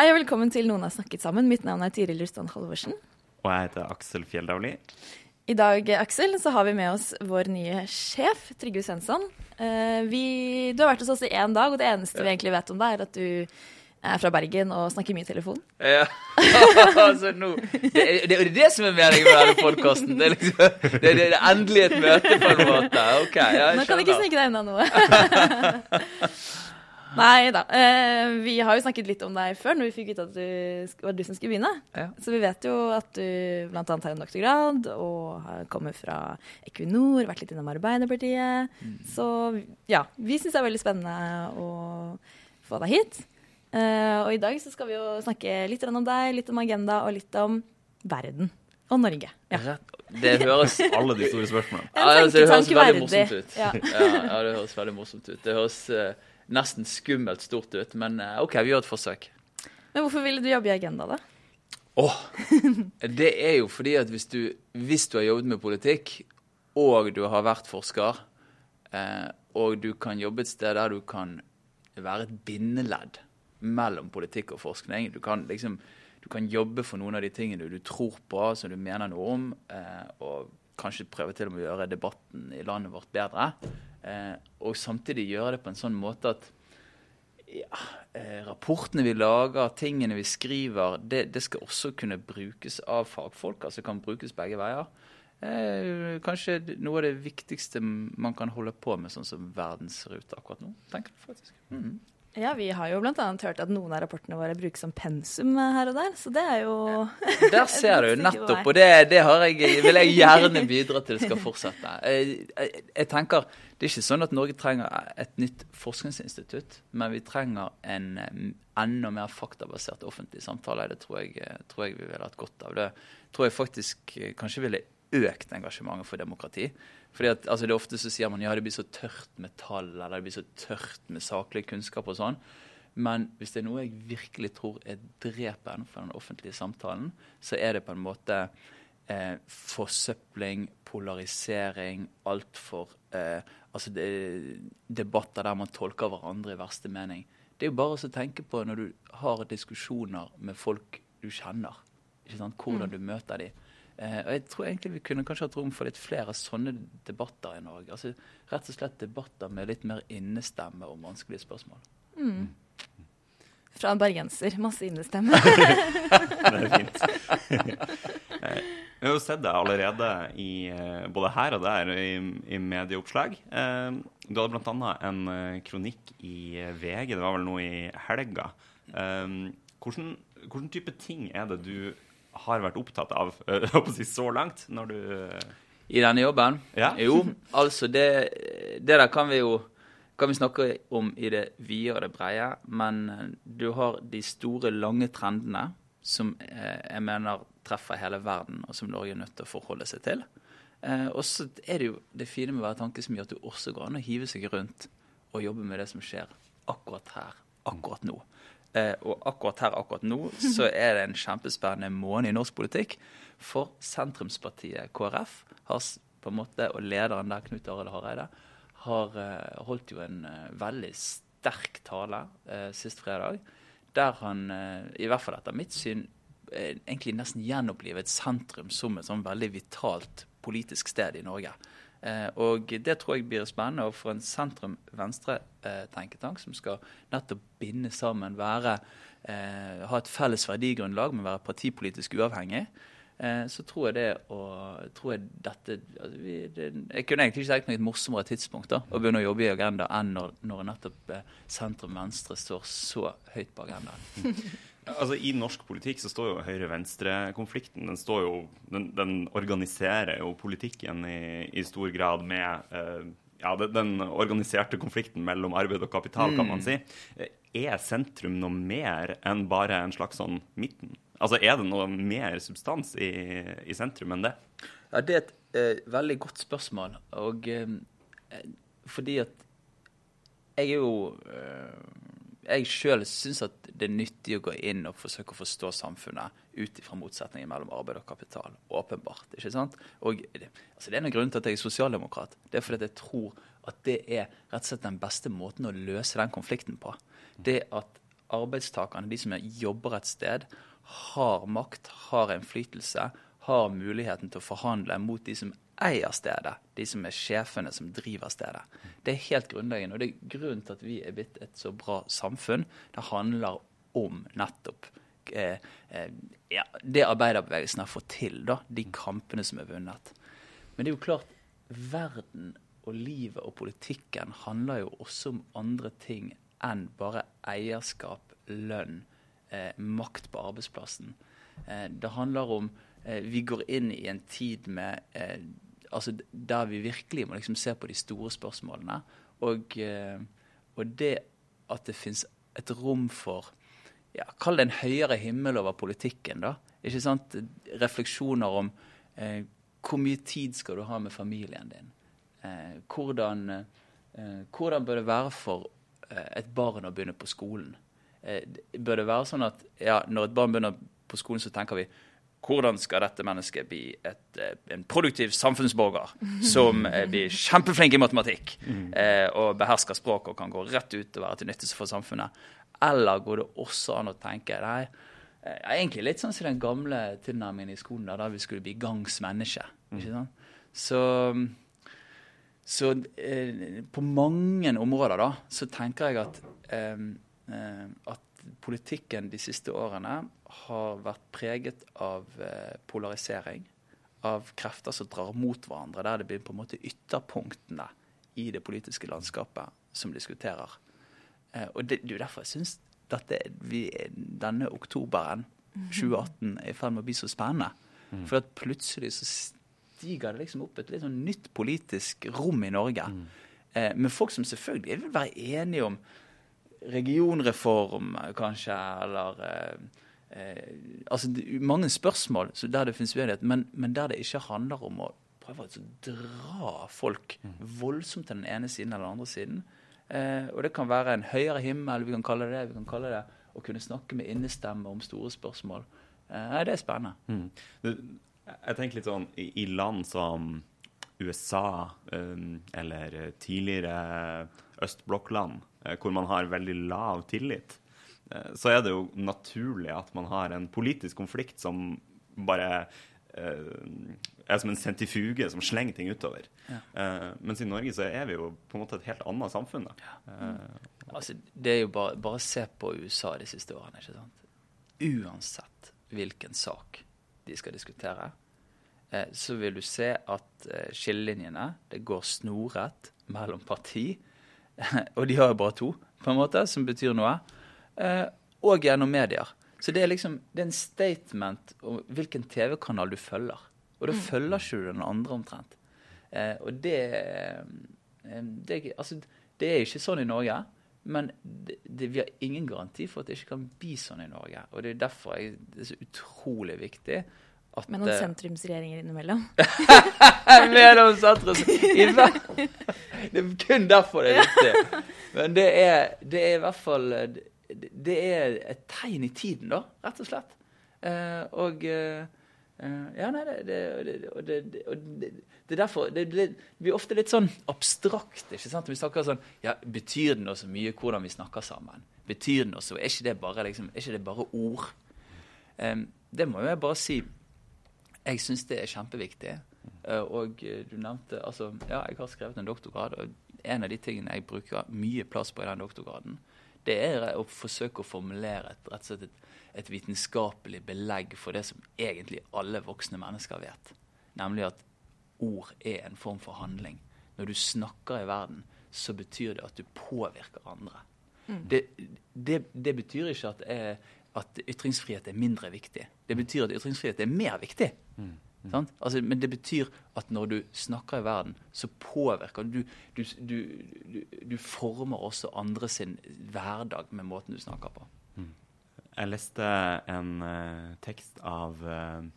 Hei og velkommen til Noen har snakket sammen. Mitt navn er Tiril Rustan Halvorsen. Og jeg heter Aksel Fjelldavli. I dag Aksel, så har vi med oss vår nye sjef, Trygve Svensson. Eh, vi- du har vært hos oss i én dag, og det eneste vi egentlig vet om deg, er at du er fra Bergen og snakker mye i telefon. Ja, altså nå Det er det, er det som er meningen med denne podkasten. Det, liksom, det, det er endelig et møte, på en måte. Ok, jeg Nå kan du ikke snike deg unna noe. Nei da. Eh, vi har jo snakket litt om deg før, når vi fikk vite at du var du som skulle begynne. Ja. Så vi vet jo at du bl.a. har en doktorgrad og har kommet fra Equinor, vært litt innom Arbeiderpartiet. Mm. Så ja, vi syns det er veldig spennende å få deg hit. Eh, og i dag så skal vi jo snakke litt om deg, litt om agenda og litt om verden. Og Norge. Ja. Det høres Alle de store spørsmålene. Ja, altså, det høres veldig morsomt ut. Ja. Ja, det høres veldig morsomt ut. Det høres eh, nesten skummelt stort ut, men eh, OK, vi gjør et forsøk. Men hvorfor ville du jobbe i Agenda, da? Åh, Det er jo fordi at hvis du, hvis du har jobbet med politikk, og du har vært forsker, eh, og du kan jobbe et sted der du kan være et bindeledd mellom politikk og forskning Du kan liksom du kan jobbe for noen av de tingene du tror på, som du mener noe om, eh, og kanskje prøve til og med å gjøre debatten i landet vårt bedre. Eh, og samtidig gjøre det på en sånn måte at ja, eh, rapportene vi lager, tingene vi skriver, det, det skal også kunne brukes av fagfolk. Altså kan brukes begge veier. Eh, kanskje noe av det viktigste man kan holde på med, sånn som verden akkurat nå. tenker jeg faktisk. Mhm. Ja, vi har jo bl.a. hørt at noen av rapportene våre brukes som pensum her og der, så det er jo Der ser du Et nettopp, og det, det har jeg, vil jeg gjerne bidra til skal fortsette. Jeg, jeg, jeg tenker, Det er ikke sånn at Norge trenger et nytt forskningsinstitutt, men vi trenger en eh, enda mer faktabasert offentlig samtale. Det tror jeg, eh, tror jeg vi ville hatt godt av. Det tror jeg faktisk eh, kanskje ville økt engasjementet for demokrati. Fordi at, altså det er Ofte så sier man ja, det blir så tørt med tall, eller det blir så tørt med saklig kunnskap og sånn. Men hvis det er noe jeg virkelig tror er drepen for den offentlige samtalen, så er det på en måte eh, forsøpling, polarisering, altfor eh, Altså det, debatter der man tolker hverandre i verste mening. Det er jo bare å tenke på når du har diskusjoner med folk du kjenner. Ikke sant? Hvordan du møter dem. Eh, og jeg tror egentlig vi kunne kanskje hatt rom for litt flere sånne debatter i Norge. Altså Rett og slett debatter med litt mer innestemme om vanskelige spørsmål. fra en bergenser. Masse innestemme. Det er fint. Eh, Vi har jo sett det allerede i, eh, både her og der i, i medieoppslag. Eh, Du hadde bl.a. en kronikk i VG, det var vel noe i helga. Hvordan, hvordan type ting er det du har vært opptatt av eh, si, så langt? når du... eh, I denne jobben? Ja. Jo, altså det, det der kan vi jo kan vi snakke om i det vide og det breie, men eh, du har de store, lange trendene som jeg mener treffer hele verden, og som Norge er nødt til å forholde seg til. Og så er det jo det fine med å være tankesmie at du også går an å hive seg rundt og jobbe med det som skjer akkurat her, akkurat nå. Eh, og akkurat her, akkurat nå, så er det en kjempespennende måned i norsk politikk. For sentrumspartiet KrF har på en måte, og lederen der, Knut Arild Hareide, har eh, holdt jo en eh, veldig sterk tale eh, sist fredag. Der han, i hvert fall etter mitt syn, egentlig nesten gjenopplivet sentrum som et sånn veldig vitalt politisk sted i Norge. Eh, og det tror jeg blir spennende. Og for en sentrum-venstre-tenketank som skal nettopp binde sammen, være, eh, ha et felles verdigrunnlag, men være partipolitisk uavhengig, eh, så tror jeg det og, tror jeg dette altså vi, det, Jeg kunne egentlig ikke tenkt meg et morsommere tidspunkt da, å begynne å jobbe i Agenda enn når, når nettopp eh, sentrum-venstre står så høyt på agendaen. Altså I norsk politikk så står jo høyre-venstre-konflikten den, står jo, den, den organiserer jo politikken i, i stor grad med uh, ja, den organiserte konflikten mellom arbeid og kapital, kan man si. Er sentrum noe mer enn bare en slags sånn midten? Altså, Er det noe mer substans i, i sentrum enn det? Ja, Det er et eh, veldig godt spørsmål. Og eh, fordi at jeg er jo eh, Jeg sjøl syns at det er nyttig å gå inn og forsøke å forstå samfunnet ut ifra motsetningen mellom arbeid og kapital. Åpenbart. ikke sant? Og altså, Det er en grunn til at jeg er sosialdemokrat. Det er fordi jeg tror at det er rett og slett den beste måten å løse den konflikten på. Det at arbeidstakerne, de som jobber et sted, har makt, har innflytelse, har muligheten til å forhandle mot de som eier stedet, de som er sjefene som driver stedet. Det er helt grunnleggende. Og det er grunnen til at vi er blitt et så bra samfunn. Det handler om nettopp eh, eh, ja, det arbeiderbevegelsen har fått til, da, de kampene som er vunnet. Men det er jo klart, verden og livet og politikken handler jo også om andre ting enn bare eierskap, lønn, eh, makt på arbeidsplassen. Eh, det handler om Vi går inn i en tid med eh, altså der vi virkelig må liksom se på de store spørsmålene. Og, eh, og det at det fins et rom for ja, Kall det en høyere himmel over politikken. da. Ikke sant? Refleksjoner om eh, hvor mye tid skal du ha med familien din? Eh, hvordan, eh, hvordan, bør det være for eh, et barn å begynne på skolen? Eh, bør det være sånn at ja, når et barn begynner på skolen, så tenker vi hvordan skal dette mennesket bli et, eh, en produktiv samfunnsborger som eh, blir kjempeflink i matematikk eh, og behersker språk og kan gå rett ut og være til nytte for samfunnet? Eller går det også an å tenke nei, egentlig litt sånn som den gamle tilnærmingen i skolen, der, vi skulle bli gangs menneske. ikke sant? Så, så eh, på mange områder da, så tenker jeg at, eh, at politikken de siste årene har vært preget av eh, polarisering. Av krefter som drar mot hverandre, der det blir på en måte ytterpunktene i det politiske landskapet som diskuterer. Eh, og det, det er jo derfor jeg syns denne oktoberen 2018 er i ferd med å bli så spennende. Mm. For at plutselig så stiger det liksom opp et litt sånn nytt politisk rom i Norge. Mm. Eh, med folk som selvfølgelig vil være enige om regionreform, kanskje, eller eh, eh, altså mange spørsmål der det finnes uenighet, men, men, der det ikke handler om å prøve å dra folk voldsomt til den ene siden eller den andre siden. Eh, og det kan være en høyere himmel, vi kan kalle det det. Vi kan kalle det å kunne snakke med innestemme om store spørsmål. Eh, det er spennende. Mm. Jeg tenker litt sånn i, i land som USA um, eller tidligere østblokkland, hvor man har veldig lav tillit, Eh, så er det jo naturlig at man har en politisk konflikt som bare eh, er som en sentrifuge som slenger ting utover. Ja. Mens i Norge så er vi jo på en måte et helt annet samfunn. Ja. Mm. altså, det er jo bare, bare se på USA de siste årene. ikke sant? Uansett hvilken sak de skal diskutere, så vil du se at skillelinjene det går snorrett mellom parti. og de har jo bare to, på en måte, som betyr noe. Eh, og gjennom medier. Så det er liksom, det er en statement om hvilken TV-kanal du følger. Og da mm. følger ikke du den andre omtrent. Eh, og det, eh, det, altså, det er ikke sånn i Norge. Men det, det, vi har ingen garanti for at det ikke kan bli sånn i Norge. Og det er derfor jeg, det er så utrolig viktig at Med noen sentrumsregjeringer innimellom? Mellom sentrums... Det er kun derfor det er viktig. Men det er, det er i hvert fall det er et tegn i tiden, da, rett og slett. Uh, og uh, Ja, nei, det, det, det, det, er derfor det, blir ofte litt sånn abstrakt. ikke sant? Vi snakker sånn ja, Betyr det noe så mye hvordan vi snakker sammen? Betyr det noe så, Er ikke det bare, liksom, er ikke det bare ord? Um, det må jeg bare si. Jeg syns det er kjempeviktig. Uh, og du nevnte altså, Ja, jeg har skrevet en doktorgrad, og en av de tingene jeg bruker mye plass på i den doktorgraden, det er å forsøke å formulere et, rett og slett et, et vitenskapelig belegg for det som egentlig alle voksne mennesker vet. Nemlig at ord er en form for handling. Når du snakker i verden, så betyr det at du påvirker andre. Mm. Det, det, det, betyr ikke at, jeg, at, ytringsfrihet er mindre viktig. Det betyr at ytringsfrihet er mer viktig. Mm. Sant? Altså, men det betyr at når du snakker i verden, så påvirker du Du, du, du, du former også andre sin hverdag med måten du snakker på. Jeg leste en uh, tekst av eh,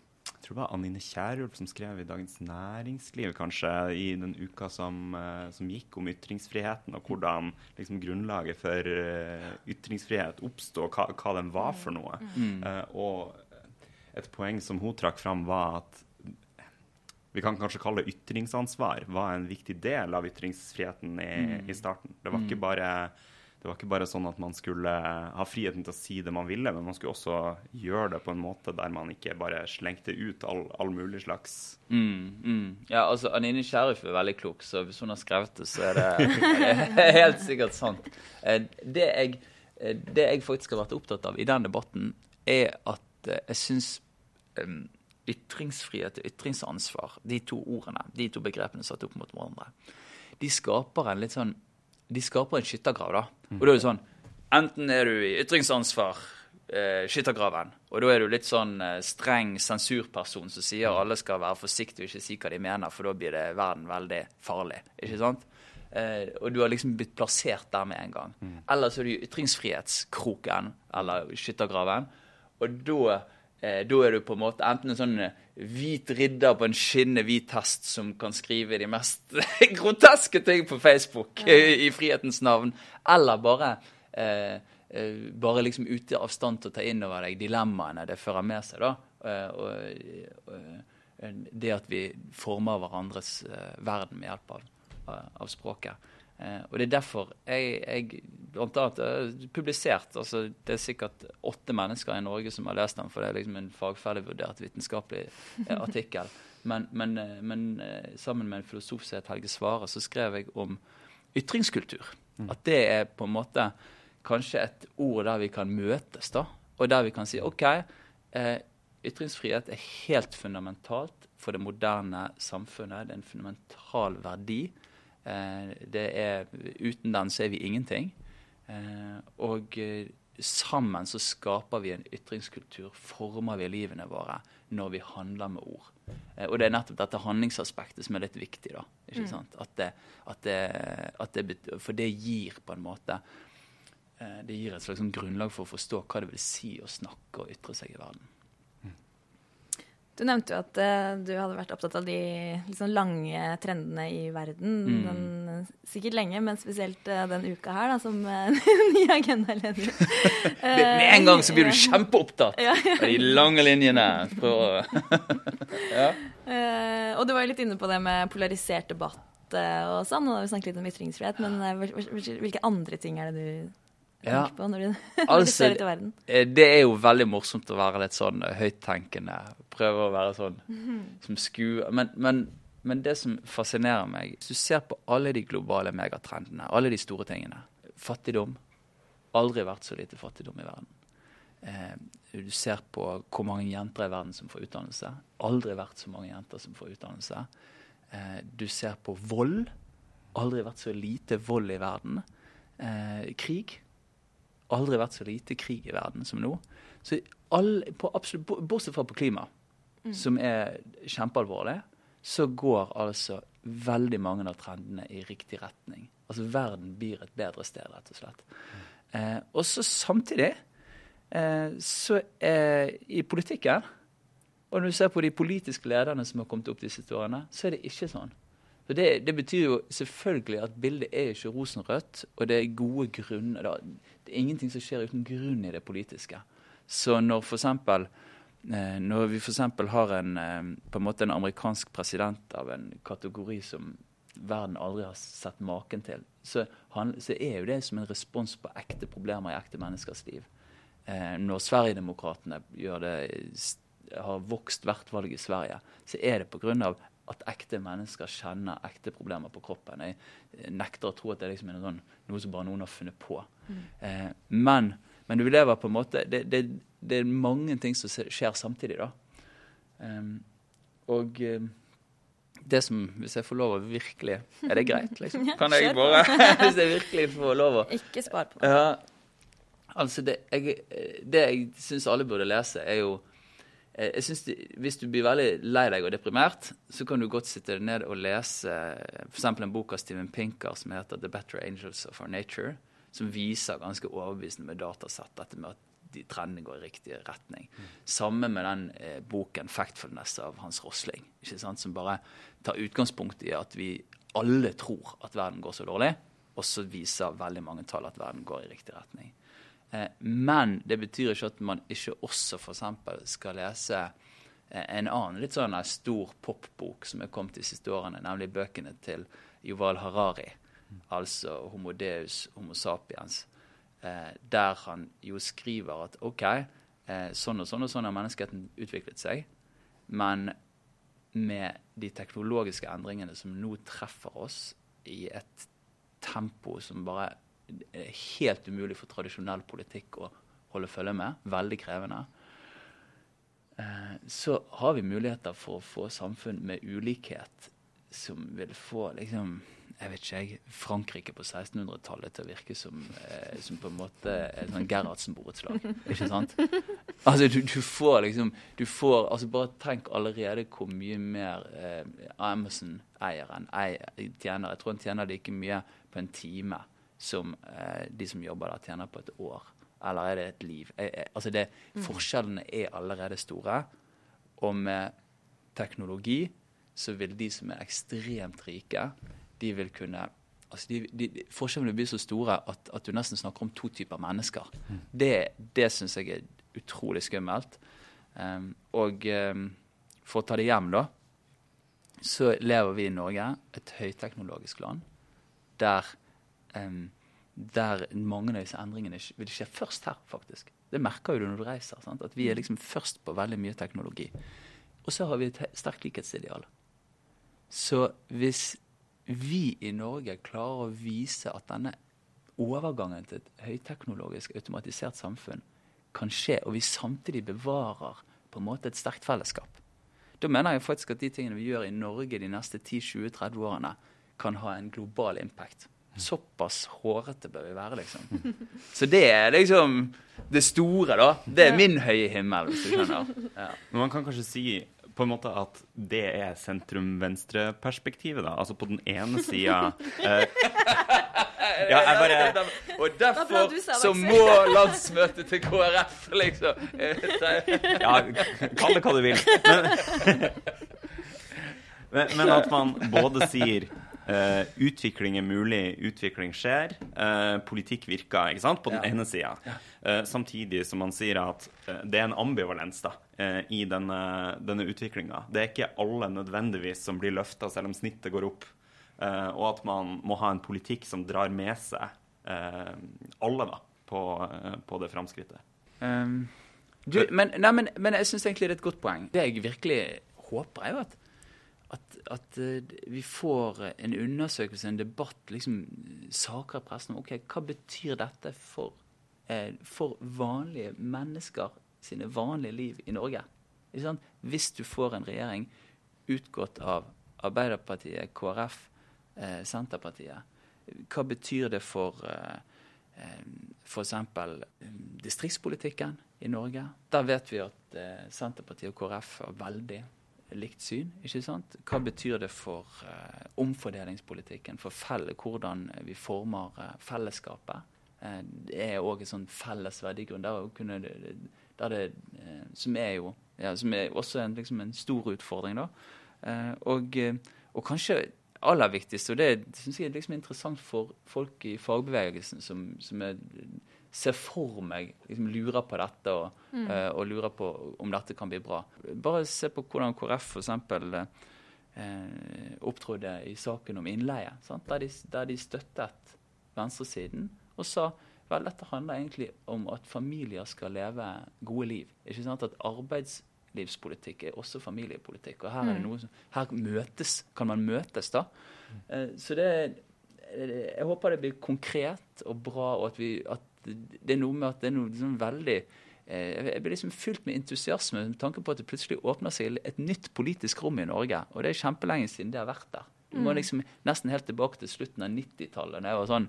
jeg tror det var Anine Kierulf som skrev i Dagens Næringsliv kanskje i den uka som, eh, som gikk om ytringsfriheten, og hvordan liksom, grunnlaget for eh, ytringsfrihet oppsto, hva, hva den var for noe. Eh, og et poeng som hun trakk fram, var at vi kan kanskje kalle det ytringsansvar, var en viktig del av ytringsfriheten i, i starten. Det var, ikke bare, det var ikke bare sånn at man skulle ha friheten til å si det man ville, men man skulle også gjøre det på en måte der man ikke bare slengte ut all, all mulig slags Mm, mm. Ja, altså Anine Sheriff er veldig klok, så hvis hun har skrevet det, så er det, det er helt sikkert sant. Eh, Det jeg, eh, det jeg faktisk har vært opptatt av i den debatten, er at eh, jeg syns ytringsfrihet og ytringsansvar, de to ordene, de to begrepene satt opp mot hverandre, de skaper en litt sånn De skaper en skyttergrav, da. Og da er det sånn Enten er du i ytringsansvar, eh, skyttergraven, og da er du litt sånn eh, streng sensurperson som sier alle skal være forsiktige og ikke si hva de mener, for da blir det verden veldig farlig. Ikke sant? Eh, og du har liksom blitt plassert der med en gang. Eller så er du i ytringsfrihetskroken, eller skyttergraven, og da da er du på en måte enten en sånn eh, hvit ridder på en skinnende hvit hest som kan skrive de mest groteske ting på Facebook eh, i frihetens navn, eller bare eh, eh, bare liksom ute av stand til å ta inn over deg dilemmaene det fører med seg. da. Eh, og, og, det at vi former hverandres eh, verden med hjelp av, av språket. Eh, og Det er derfor jeg, jeg blant annet er publisert altså Det er sikkert åtte mennesker i Norge som har lest den, for det er liksom en fagferdigvurdert vitenskapelig eh, artikkel. Men, men, eh, men eh, sammen med en filosof som het Helge Svare, så skrev jeg om ytringskultur. At det er på en måte kanskje et ord der vi kan møtes, da. Og der vi kan si OK, eh, ytringsfrihet er helt fundamentalt for det moderne samfunnet. Det er en fundamental verdi. Eh, det er, uten den så er vi ingenting. Eh, og eh, sammen så skaper vi en ytringskultur, former vi livene våre når vi handler med ord. Og det er nettopp dette handlingsaspektet som er litt viktig. da, ikke sant? At det, at det, at det, for det gir på en måte det gir et slags sånn grunnlag for å forstå hva det vil si å snakke og ytre seg i verden. Du nevnte jo at uh, du hadde vært opptatt av de sånn lange trendene i verden. Mm. Den, sikkert lenge, men spesielt uh, den uka her, da, som uh, ny agendaleder. Med med en gang så blir du kjempeopptatt Ja, ja. av de lange linjene. Prøv ja. Og du var jo litt inne på det med polarisert debatt og sånn. Og vi snakket litt om ytringsfrihet, men hvil- hvil- hvilke andre ting er det du Ja. på når du, når du Altså, ser ut i verden? Eh, Det er jo veldig morsomt å være litt sånn eh, høyttenkende. Prøve å være sånn som skuer. Men, men, men det som fascinerer meg Hvis du ser på alle de globale megatrendene, alle de store tingene Fattigdom. Aldri vært så lite fattigdom i verden. Eh, du ser på hvor mange jenter i verden som får utdannelse. Aldri vært så mange jenter som får utdannelse. Eh, du ser på vold. Aldri vært så lite vold i verden. Eh, krig aldri vært så lite krig i verden som nå. Så all, på absolutt, Bortsett fra på klima, som er kjempealvorlig, så går altså veldig mange av trendene i riktig retning. Altså verden blir et bedre sted, rett og slett. Eh, og så samtidig eh, så er i politikken og når du ser på de politiske lederne som har kommet opp de siste årene, så er det ikke sånn. Så det, det betyr jo selvfølgelig at bildet er ikke rosenrødt, og det er gode grunner. Det er ingenting som skjer uten grunn i det politiske. Så når for eksempel, eh, når vi f.eks. har en, eh, på en måte en amerikansk president av en kategori som verden aldri har sett maken til, så, han, så er jo det som en respons på ekte problemer i ekte menneskers liv. Eh, når Sverigedemokraterna har vokst hvert valg i Sverige, så er det pga. At ekte mennesker kjenner ekte problemer på kroppen. Jeg nekter å tro at det liksom er noe, sånn, noe som bare noen har funnet på. Eh, men, men du lever på en måte det, det, det er mange ting som skjer samtidig, da. Em, og det som Hvis jeg får lov å virkelig Er det greit, liksom? Kan jeg bare Hvis jeg virkelig får lov å Ikke spar på ja, altså det jeg, det jeg syns alle burde lese, er jo eh, jeg synes det, Hvis du blir veldig lei deg og deprimert, så kan du godt sitte deg ned og lese f.eks. en bok av Steven Pinker som heter 'The Better Angels of Our Nature', som viser ganske overbevisende med datasett dette med at de trendene går i riktig retning. Mm. Samme med den eh, boken 'Factfulness' av Hans Rosling, som bare tar utgangspunkt i at vi alle tror at verden går så dårlig, og så viser veldig mange tall at verden går i riktig retning. Eh, men det betyr ikke at man ikke også f.eks. skal lese eh, en annen litt sånn stor popbok som er kommet de siste årene, nemlig bøkene til Yuval Harari, altså Homo Deus, Homo sapiens, eh, der han jo skriver at OK, sånn og sånn og sånn har menneskeheten utviklet seg, men med de teknologiske endringene som nå treffer oss i et tempo som bare helt umulig for tradisjonell politikk å holde følge med. Veldig krevende. Eh, så har vi muligheter for å få samfunn med ulikhet som vil få liksom jeg vet ikke jeg, Frankrike på 1600-tallet til å virke som, eh, som på en måte et sånn Gerhardsen-borettslag. Ikke sant? Altså, du, du, får liksom du får, altså Bare tenk allerede hvor mye mer eh, Amazon-eieren tjener. Jeg tror han tjener like mye på en time som eh, de som jobber der, tjener på et år. Eller er det et liv? Eh, eh, altså det, mm. Forskjellene er allerede store. Og med teknologi så vil de som er ekstremt rike de vil kunne altså de, de, Forskjellene blir så store at, at, du nesten snakker om to typer mennesker. Mm. Det, det syns jeg er utrolig skummelt. Um, og um, for å ta det hjem, da, så lever vi i Norge, et høyteknologisk land, der, um, der mange av disse endringene vil skje først her, faktisk. Det merker jo du når du reiser. Sant? At vi er liksom først på veldig mye teknologi. Og så har vi et sterkt likhetsideal. Så hvis vi i Norge klarer å vise at denne overgangen til et høyteknologisk automatisert samfunn kan skje, og vi samtidig bevarer på en måte et sterkt fellesskap. Da mener jeg faktisk at de tingene vi gjør i Norge de neste 10-20-30 årene, kan ha en global impact. Såpass hårete bør vi være, liksom. Så det er liksom det store, da. Det er min høye himmel, hvis du skjønner. Ja. Men man kan kanskje si på en måte at det er sentrum-venstre-perspektivet, da. Altså på den ene sida eh, Ja, jeg bare Og derfor så må landsmøtet til KrF, liksom Ja, kall det hva du vil. Men, men, men at man både sier Uh, utvikling er mulig, utvikling skjer. Uh, politikk virker, ikke sant, på den ja. ene sida. Ja. Uh, samtidig som man sier at det er en ambivalens da, i denne, denne utviklinga. Det er ikke alle nødvendigvis som blir løfta selv om snittet går opp. og at man må ha en politikk som drar med seg alle da, på, på det framskrittet. Um, men, men, men, jeg syns egentlig det er et godt poeng. Det jeg virkelig håper, er jo at at, at, eh, vi får en undersøkelse, en debatt, liksom saker i pressen om ok, hva betyr dette for, eh, for vanlige mennesker sine vanlige liv i Norge. Hvis du får en regjering utgått av Arbeiderpartiet, KrF, eh, Senterpartiet, hva betyr det for eh, eh f.eks. Eh, distriktspolitikken i Norge? Der vet vi at eh, Senterpartiet og KrF er veldig likt syn. ikke sant? Hva betyr det for uh, omfordelingspolitikken, for felle, hvordan vi former uh, fellesskapet? Uh, det er òg en sånn felles verdigrunn der, kunne, der det, som er jo ja, som er også en, liksom en stor utfordring. da. Og, og, kanskje aller viktigst, og det syns jeg er liksom interessant for folk i fagbevegelsen som, som er ser for meg, liksom lurer på dette og, mm. uh, og, lurer på om dette kan bli bra. Bare se på hvordan KrF f.eks. Uh, opptrådte i saken om innleie, der de, der, de, støttet venstresiden og sa vel, dette handler egentlig om at familier skal leve gode liv. Ikke sant? At arbeidslivspolitikk er også familiepolitikk. Og her, er det mm. noe som, her møtes, kan man møtes, da. Uh, så det jeg håper det blir konkret og bra, og at, vi, at det er noe med at det er noe liksom veldig eh, jeg blir liksom fylt med entusiasme med tanke på at det plutselig åpner seg et nytt politisk rom i Norge. Og det er kjempelenge siden det har vært der. Du må mm. liksom nesten helt tilbake til slutten av 90-tallet, da jeg var sånn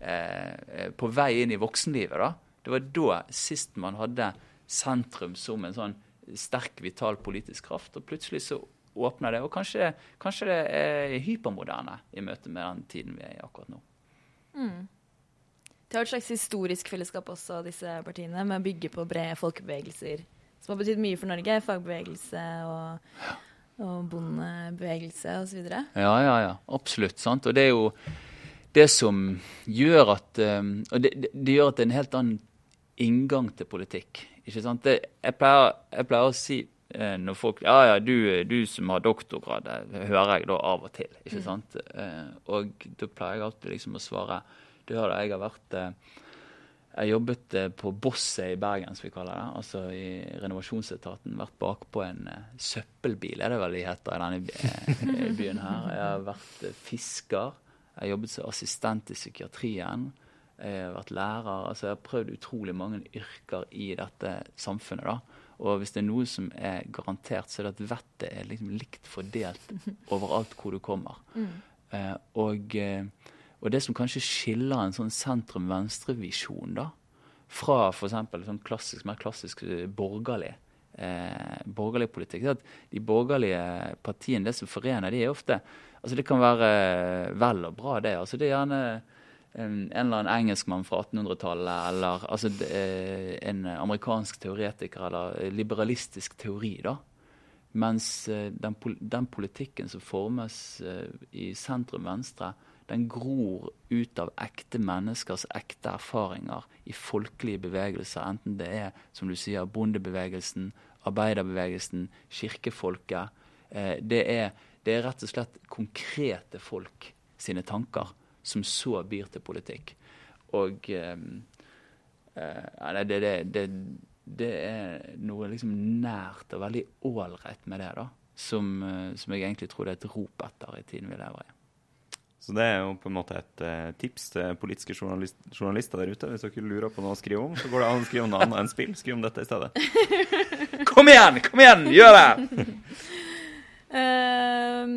eh, på vei inn i voksenlivet. da. Det var da sist man hadde sentrum som en sånn sterk, vital politisk kraft. Og plutselig så åpner det. Og kanskje, kanskje det er hypermoderne i møte med den tiden vi er i akkurat nå. Mm. Det har et slags historisk fellesskap også, disse partiene, med å bygge på brede folkebevegelser. Som har betydd mye for Norge. Fagbevegelse og, og bondebevegelse osv. Ja, ja, ja. Absolutt. sant? Og det er jo det som gjør at um, Og det, det, gjør at det er en helt annen inngang til politikk. Ikke sant? Det, jeg, pleier, jeg, pleier, å si eh, når folk Ja, ja, du, du som har doktorgrad, det hører jeg da av og til. ikke mm. sant? Mm. og da pleier jeg alltid liksom å svare Hører jeg har vært eh, jeg jobbet eh, på Bosset i Bergen, som vi kaller det. Altså i renovasjonsetaten. Vært bakpå en uh, søppelbil, er det vel de heter i denne byen her. Jeg har vært fisker. Jeg har jobbet som assistent i psykiatrien. Jeg har vært lærer. altså Jeg har prøvd utrolig mange yrker i dette samfunnet. da. Og hvis det er noe som er garantert, så er det at vettet er liksom likt fordelt overalt hvor du kommer. Mm. Eh, og, eh, og, det som kanskje skiller en sånn sentrum-venstre-visjon da, fra f.eks. Sånn klassisk, mer klassisk eh, borgerlig, eh, borgerlig politikk, er at de borgerlige partiene, det som forener, de er ofte altså Det kan være vel og bra, det. altså Det er gjerne en eller annen engelskmann fra 1800-tallet eller altså, eh, en amerikansk teoretiker eller liberalistisk teori. da. Mens eh, den, den politikken som formes eh, i sentrum-venstre, den gror ut av ekte menneskers ekte erfaringer i folkelige bevegelser. Enten det er som du sier, bondebevegelsen, arbeiderbevegelsen, kirkefolket. Det er, det er rett og slett konkrete folk sine tanker som så byr til politikk. Og eh, eh, det, det, det, det, er noe liksom nært og veldig ålreit med det, da. Som, eh, som, jeg egentlig tror det er et rop etter i tiden vi lever i. Så det er jo på en måte et uh, tips til politiske journalist, journalister der ute. Hvis dere lurer på noe å skrive om, så går det an å skrive om noe annet enn spill. Skriv om dette i stedet. kom igjen! Kom igjen! Gjør det! uh,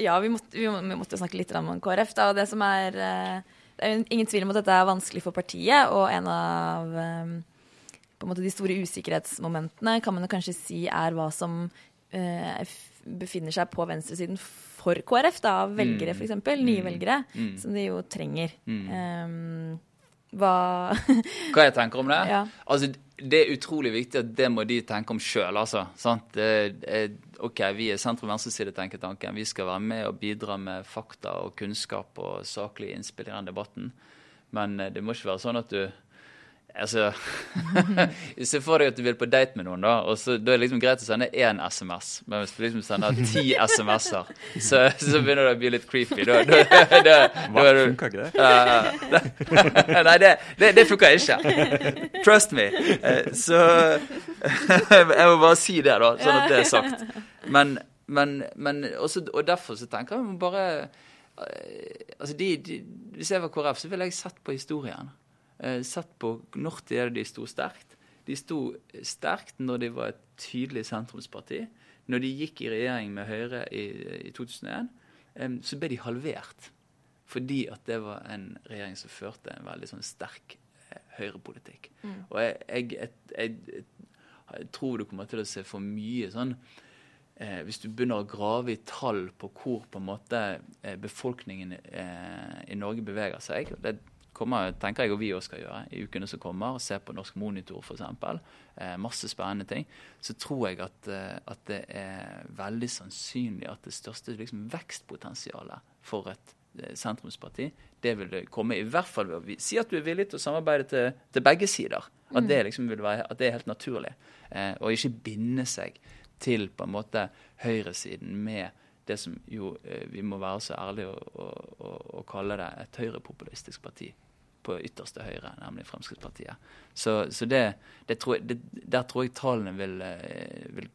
ja, vi måtte, vi, vi måtte, snakke litt om KrF. Da, og det som er uh, Det er ingen tvil om at dette er vanskelig for partiet, og en av um, på en måte de store usikkerhetsmomentene kan man kanskje si er hva som eh, befinner seg på venstresiden for KrF, da, av velgere mm. f.eks. Nye mm. velgere, mm. som de jo trenger. Um, hva Hva jeg tenker om det? Ja. Altså, det er utrolig viktig at det må de tenke om sjøl, altså. Sant? OK, vi er sentrum-venstreside-tenketanken. Vi skal være med og bidra med fakta og kunnskap og saklige innspill i den debatten. Men eh, det må ikke være sånn at du Altså Se for deg at du vil på date med noen, da. og så, Da er det liksom greit å sende én SMS. Men hvis du liksom sender ti SMS-er, så, så, begynner det å bli litt creepy. Da, da, da, Hva, funker ikke det? Uh, nei, det, det, det funker ikke. Trust me. Uh, så Jeg må bare si det, da, sånn at det er sagt. Men, men, men også, Og derfor så tenker jeg bare uh, altså de, de, Hvis jeg var KrF, så ville jeg sett på historien eh, sett på når det de sto sterkt. De sto sterkt når de var et tydelig sentrumsparti. Når de gikk i regjering med Høyre i, i 2001, eh, så ble de halvert. Fordi at det var en regjering som førte en veldig sånn sterk eh, høyrepolitikk. Mm. Og jeg, jeg, jeg, jeg, tror du kommer til å se for mye sånn eh, Hvis du begynner å grave i tall på hvor på en måte eh, befolkningen eh, i Norge beveger seg det kommer, tenker jeg og vi også skal gjøre i ukene som kommer. og Se på Norsk Monitor f.eks. Eh, masse spennende ting. Så tror jeg at, eh, at, det er veldig sannsynlig at det største liksom, vekstpotensialet for et eh, sentrumsparti, det vil det komme i hvert fall ved å si at du er villig til å samarbeide til, til begge sider. At mm. det, liksom vil være, at det er helt naturlig. Eh, og ikke binde seg til på en måte høyresiden med det som jo eh, vi må være så ærlige å kalle det et høyrepopulistisk parti på ytterste høyre, nemlig Fremskrittspartiet. Så, så det, det tror jeg, det, der tror jeg tallene vil, eh, vil,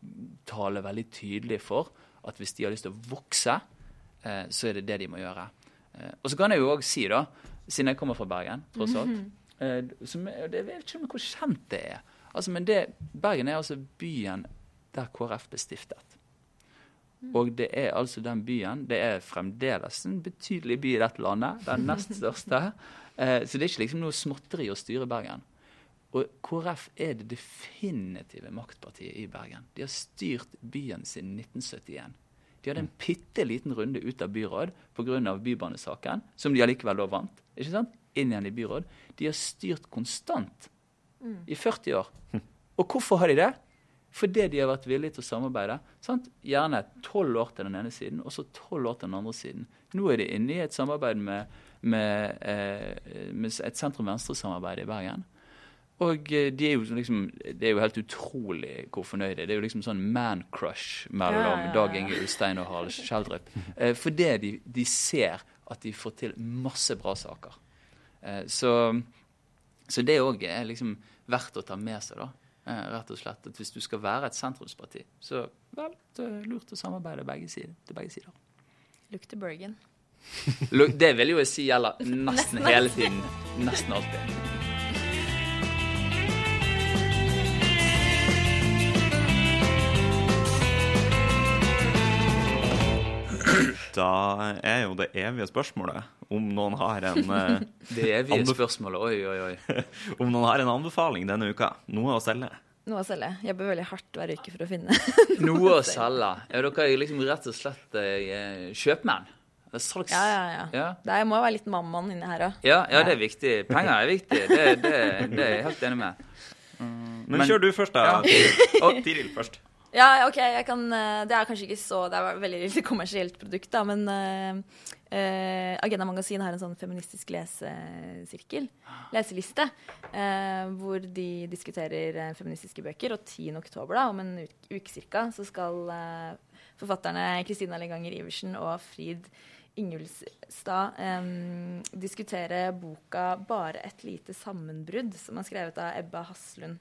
tale veldig tydelig for at hvis de har lyst til å vokse, eh, så er det det de må gjøre. Eh, og så kan jeg jo òg si, da, siden jeg kommer fra Bergen, tross alt mm -hmm. som, Jeg vet ikke om hvor kjent det er. Altså, men det, Bergen er altså byen der KrF ble stiftet. Mm. Og det er altså den byen Det er fremdeles en betydelig by i dette landet. Den nest største. Eh, så det er ikke liksom noe småtteri å styre Bergen. Og KrF er det definitive maktpartiet i Bergen. De har styrt byen siden 1971. De hadde en bitte liten runde ut av byråd pga. bybanesaken, som de allikevel da vant. Ikke sant? Inn igjen i byråd. De har styrt konstant i 40 år. Og hvorfor har de det? Fordi de har vært villige til å samarbeide. Sant? Gjerne tolv år til den ene siden, og så tolv år til den andre siden. Nå er de inne i et samarbeid med, med, eh, med et sentrum-venstre-samarbeid i Bergen. Og eh, de er jo liksom, det er jo helt utrolig hvor fornøyde. Det er jo liksom sånn man-crush mellom Ja, ja, ja. Dag Inge Ulstein og Harald Skjeldrup. Eh, fordi de, de ser at de får til masse bra saker. Eh, så, så det òg er liksom verdt å ta med seg, da. Eh, rett og slett at Hvis du skal være et sentrumsparti, så vel, det er lurt å samarbeide begge sider, til begge sider. Lukter Bergen. Det vil jo jeg si gjelder nesten hele tiden. Nesten alltid. Da er jo det evige spørsmålet om noen har en, eh, Det evige spørsmålet. Oi, oi, oi. om noen har en anbefaling denne uka. Noe å selge. Noe å selge. Jobber veldig hardt hver uke for å finne Noe å selge. Er dere er liksom rett og slett eh, kjøpmenn. Det er Salgs... Ja, ja, ja. Ja. Det må jo være litt mammaen inni her òg. Ja, ja, det er viktig. Penger er viktig. Det, det, det er jeg helt enig med. Men, Men- kjør du først, da. Ja. Og Tiril først. Ja, OK, jeg kan eh, Det er kanskje ikke så Det er veldig lite kommersielt produkt, da, men uh, eh, Agenda Magasin har en sånn feministisk lesesirkel, leseliste, uh, hvor de diskuterer feministiske bøker. Og 10. oktober, da, om en uke, uke cirka, så skal forfatterne Kristina Leganger Iversen og Frid Ingulstad um, diskutere boka 'Bare et lite sammenbrudd', som er skrevet av Ebba Haslund.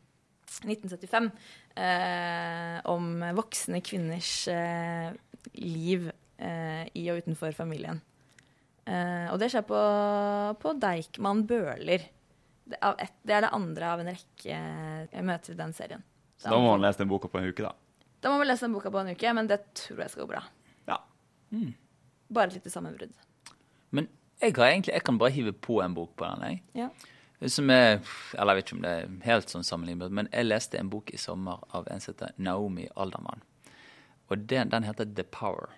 1975 eh, om voksne kvinners eh, liv eh, i og utenfor familien. Eh, og det skjer på, på Deichman Bøhler. Det, det er det andre av en rekke møter i den serien. Så da må man lese den boka på en uke, da. Da må man lese den boka på en uke, men det tror jeg skal gå bra. Ja. Bare et lite sammenbrudd. Men jeg, har egentlig, jeg kan bare hive på en bok på den. jeg. Ja. Som er, eller jeg vet ikke om det er helt sånn sammenlignbart, men jeg leste en bok i sommer av en som heter Naomi Aldermann. Og den, den heter The Power.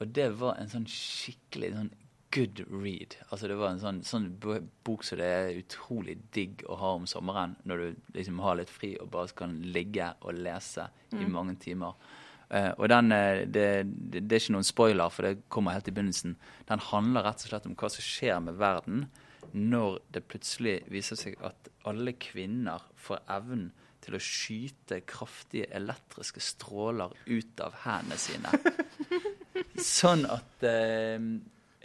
Og det var en sånn skikkelig sånn good read. Altså det var en sånn, sånn bok som det er utrolig digg å ha om sommeren, når du liksom har litt fri og bare kan ligge og lese i mange timer. Eh, og den, eh, det, det, det er ikke noen spoiler, for det kommer helt i begynnelsen. Den handler rett og slett om hva som skjer med verden når det plutselig viser seg at alle kvinner får evnen til å skyte kraftige elektriske stråler ut av hendene sine. Sånn at eh,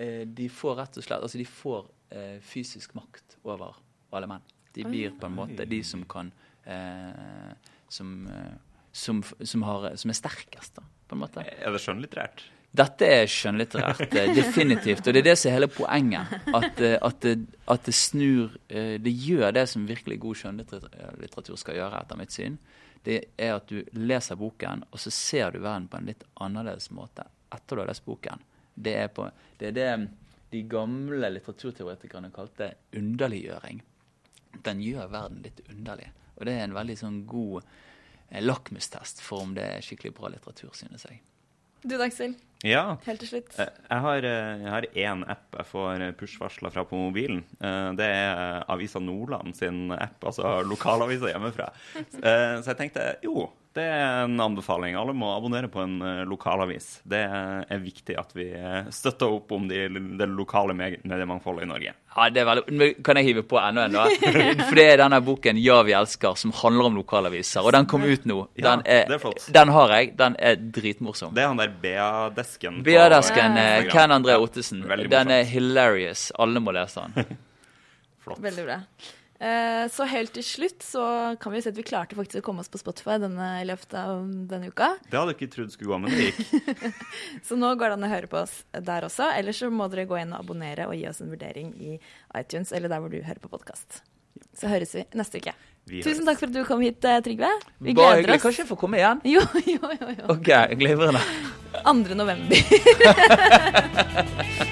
eh, de får rett og slett Altså, de får eh, fysisk makt over alle menn. De blir på en måte de som kan eh, som, eh, som, som, har, som er sterkest, da, på en måte. Er det skjønnlitterært? Dette er skjønnlitterært, eh, definitivt. Og det er det som er hele poenget. At, eh, at, det, at det snur eh, Det gjør det som virkelig god skjønnlitteratur skal gjøre, etter mitt syn. Det er at du leser boken, og så ser du verden på en litt annerledes måte etter du har lest boken. Det er, på, det, er det de gamle litteraturteoretikerne kalte underliggjøring. Den gjør verden litt underlig. Og det er en veldig sånn god lakmustest for om det er skikkelig bra litteratur, synes jeg. Du, Dagsel, Ja. helt til slutt. Eh, Jeg har, eh, jeg har én app jeg får push-varsler fra på mobilen. Eh, Det er Avisa Nordland sin app, altså lokalavisa hjemmefra. Eh, Så jeg tenkte jo, det er en anbefaling. Alle må abonnere på en eh, lokalavis. Det er viktig at vi eh, støtter opp om de, det lokale me- mediemangfoldet i Norge. Ja, det er veldig, Kan jeg hive på enda en, da? For det er denne boken 'Ja, vi elsker', som handler om lokalaviser. Og den kom ut nå. Den, er, det er flott. den har jeg. Den er dritmorsom. Det er han der BA-desken. BA-desken, Ja. eh, Ken André Ottesen. Den er hilarious. Alle må lese den. Flott. Veldig bra. Eh, så helt til slutt så kan vi jo si at vi klarte faktisk å komme oss på Spotify denne, i løpet av denne uka. Det hadde jeg ikke trodd skulle gå, men det gikk. Så nå går det an å høre på oss der også. Ellers så må dere gå inn og abonnere og gi oss en vurdering i iTunes eller der hvor du hører på podkast. Så høres vi neste uke. Vi Tusen høres. takk for at du kom hit, eh, Trygve. Vi Bare gleder hyggelig. oss. Kanskje jeg får komme igjen? Jo, jo, jo. jo. OK, glimrende. 2. november.